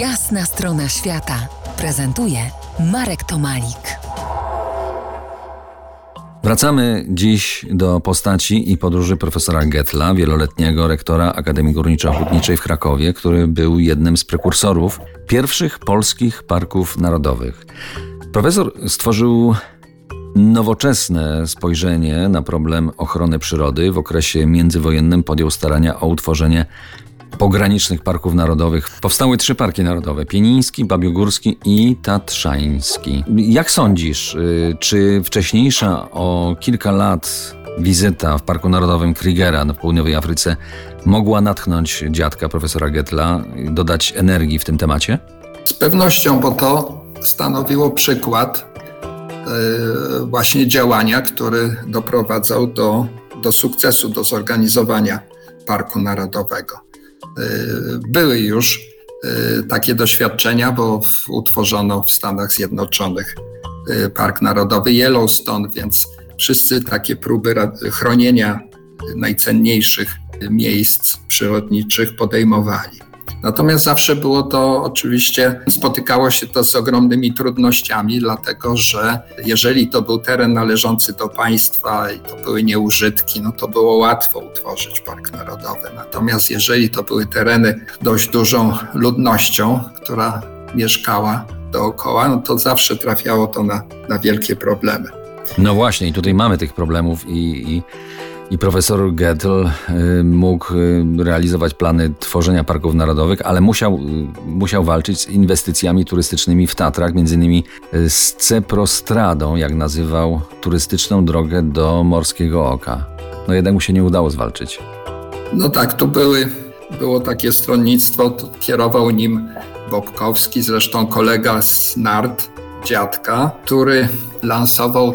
Jasna strona świata prezentuje Marek Tomalik. Wracamy dziś do postaci i podróży profesora Getla, wieloletniego rektora Akademii Górniczo-Hutniczej w Krakowie, który był jednym z prekursorów pierwszych polskich parków narodowych. Profesor stworzył nowoczesne spojrzenie na problem ochrony przyrody. W okresie międzywojennym podjął starania o utworzenie pogranicznych parków narodowych. Powstały trzy parki narodowe: Pieniński, Babiogórski i Tatrzański. Jak sądzisz, y, czy wcześniejsza o kilka lat wizyta w Parku Narodowym Krigera w południowej Afryce mogła natchnąć dziadka profesora Getla, dodać energii w tym temacie? Z pewnością, bo to stanowiło przykład y, właśnie działania, który doprowadzał do, do sukcesu, do zorganizowania Parku Narodowego. Y, były już y, takie doświadczenia, bo utworzono w Stanach Zjednoczonych y, Park Narodowy Yellowstone, więc wszyscy takie próby chronienia najcenniejszych miejsc przyrodniczych podejmowali. Natomiast zawsze było to oczywiście, spotykało się to z ogromnymi trudnościami, dlatego że jeżeli to był teren należący do państwa i to były nieużytki, no to było łatwo utworzyć park narodowy. Natomiast jeżeli to były tereny dość dużą ludnością, która mieszkała dookoła, no to zawsze trafiało to na, na wielkie problemy. No właśnie, i tutaj mamy tych problemów i, i i profesor Gettel y, mógł y, realizować plany tworzenia parków narodowych, ale musiał, y, musiał walczyć z inwestycjami turystycznymi w Tatrach, między innymi z Ceprostradą, jak nazywał turystyczną drogę do Morskiego Oka. No jednak mu się nie udało zwalczyć. No tak, tu były, było takie stronnictwo, kierował nim Bobkowski, zresztą kolega z NART, dziadka, który lansował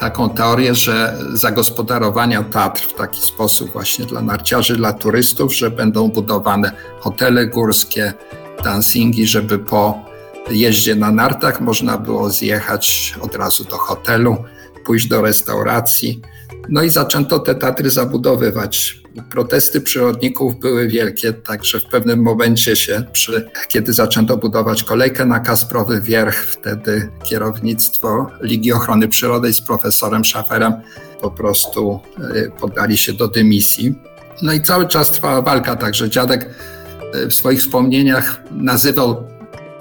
taką teorię, że zagospodarowania Tatr w taki sposób właśnie dla narciarzy, dla turystów, że będą budowane hotele górskie, dancingi, żeby po jeździe na nartach można było zjechać od razu do hotelu, pójść do restauracji. No i zaczęto te Tatry zabudowywać. Protesty przyrodników były wielkie, także w pewnym momencie się, przy, kiedy zaczęto budować kolejkę na Kasprowy Wierch, wtedy kierownictwo Ligi Ochrony Przyrody z profesorem Schaferem po prostu y, poddali się do dymisji. No i cały czas trwała walka, także dziadek y, w swoich wspomnieniach nazywał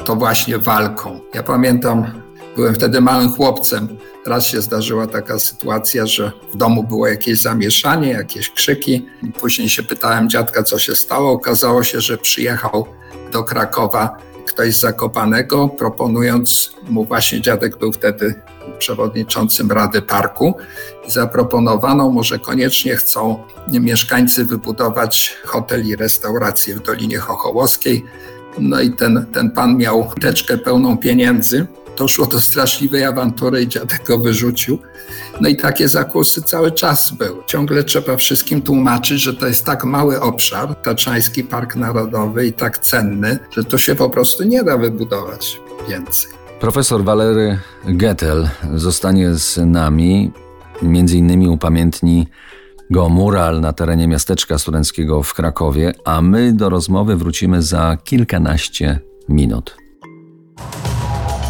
to właśnie walką. Ja pamiętam, byłem wtedy małym chłopcem. Raz się zdarzyła taka sytuacja, że w domu było jakieś zamieszanie, jakieś krzyki. Później się pytałem dziadka, co się stało. Okazało się, że przyjechał do Krakowa ktoś z Zakopanego, proponując mu, właśnie dziadek był wtedy przewodniczącym Rady Parku, zaproponowano mu, że koniecznie chcą mieszkańcy wybudować hotel i restaurację w Dolinie Chochołowskiej. No i ten, ten pan miał teczkę pełną pieniędzy doszło do straszliwej awantury i dziadek go wyrzucił. No i takie zakusy cały czas były. Ciągle trzeba wszystkim tłumaczyć, że to jest tak mały obszar, Taczański Park Narodowy i tak cenny, że to się po prostu nie da wybudować więcej. Profesor Walery Gettel zostanie z nami, między innymi upamiętni go mural na terenie miasteczka studenckiego w Krakowie, a my do rozmowy wrócimy za kilkanaście minut.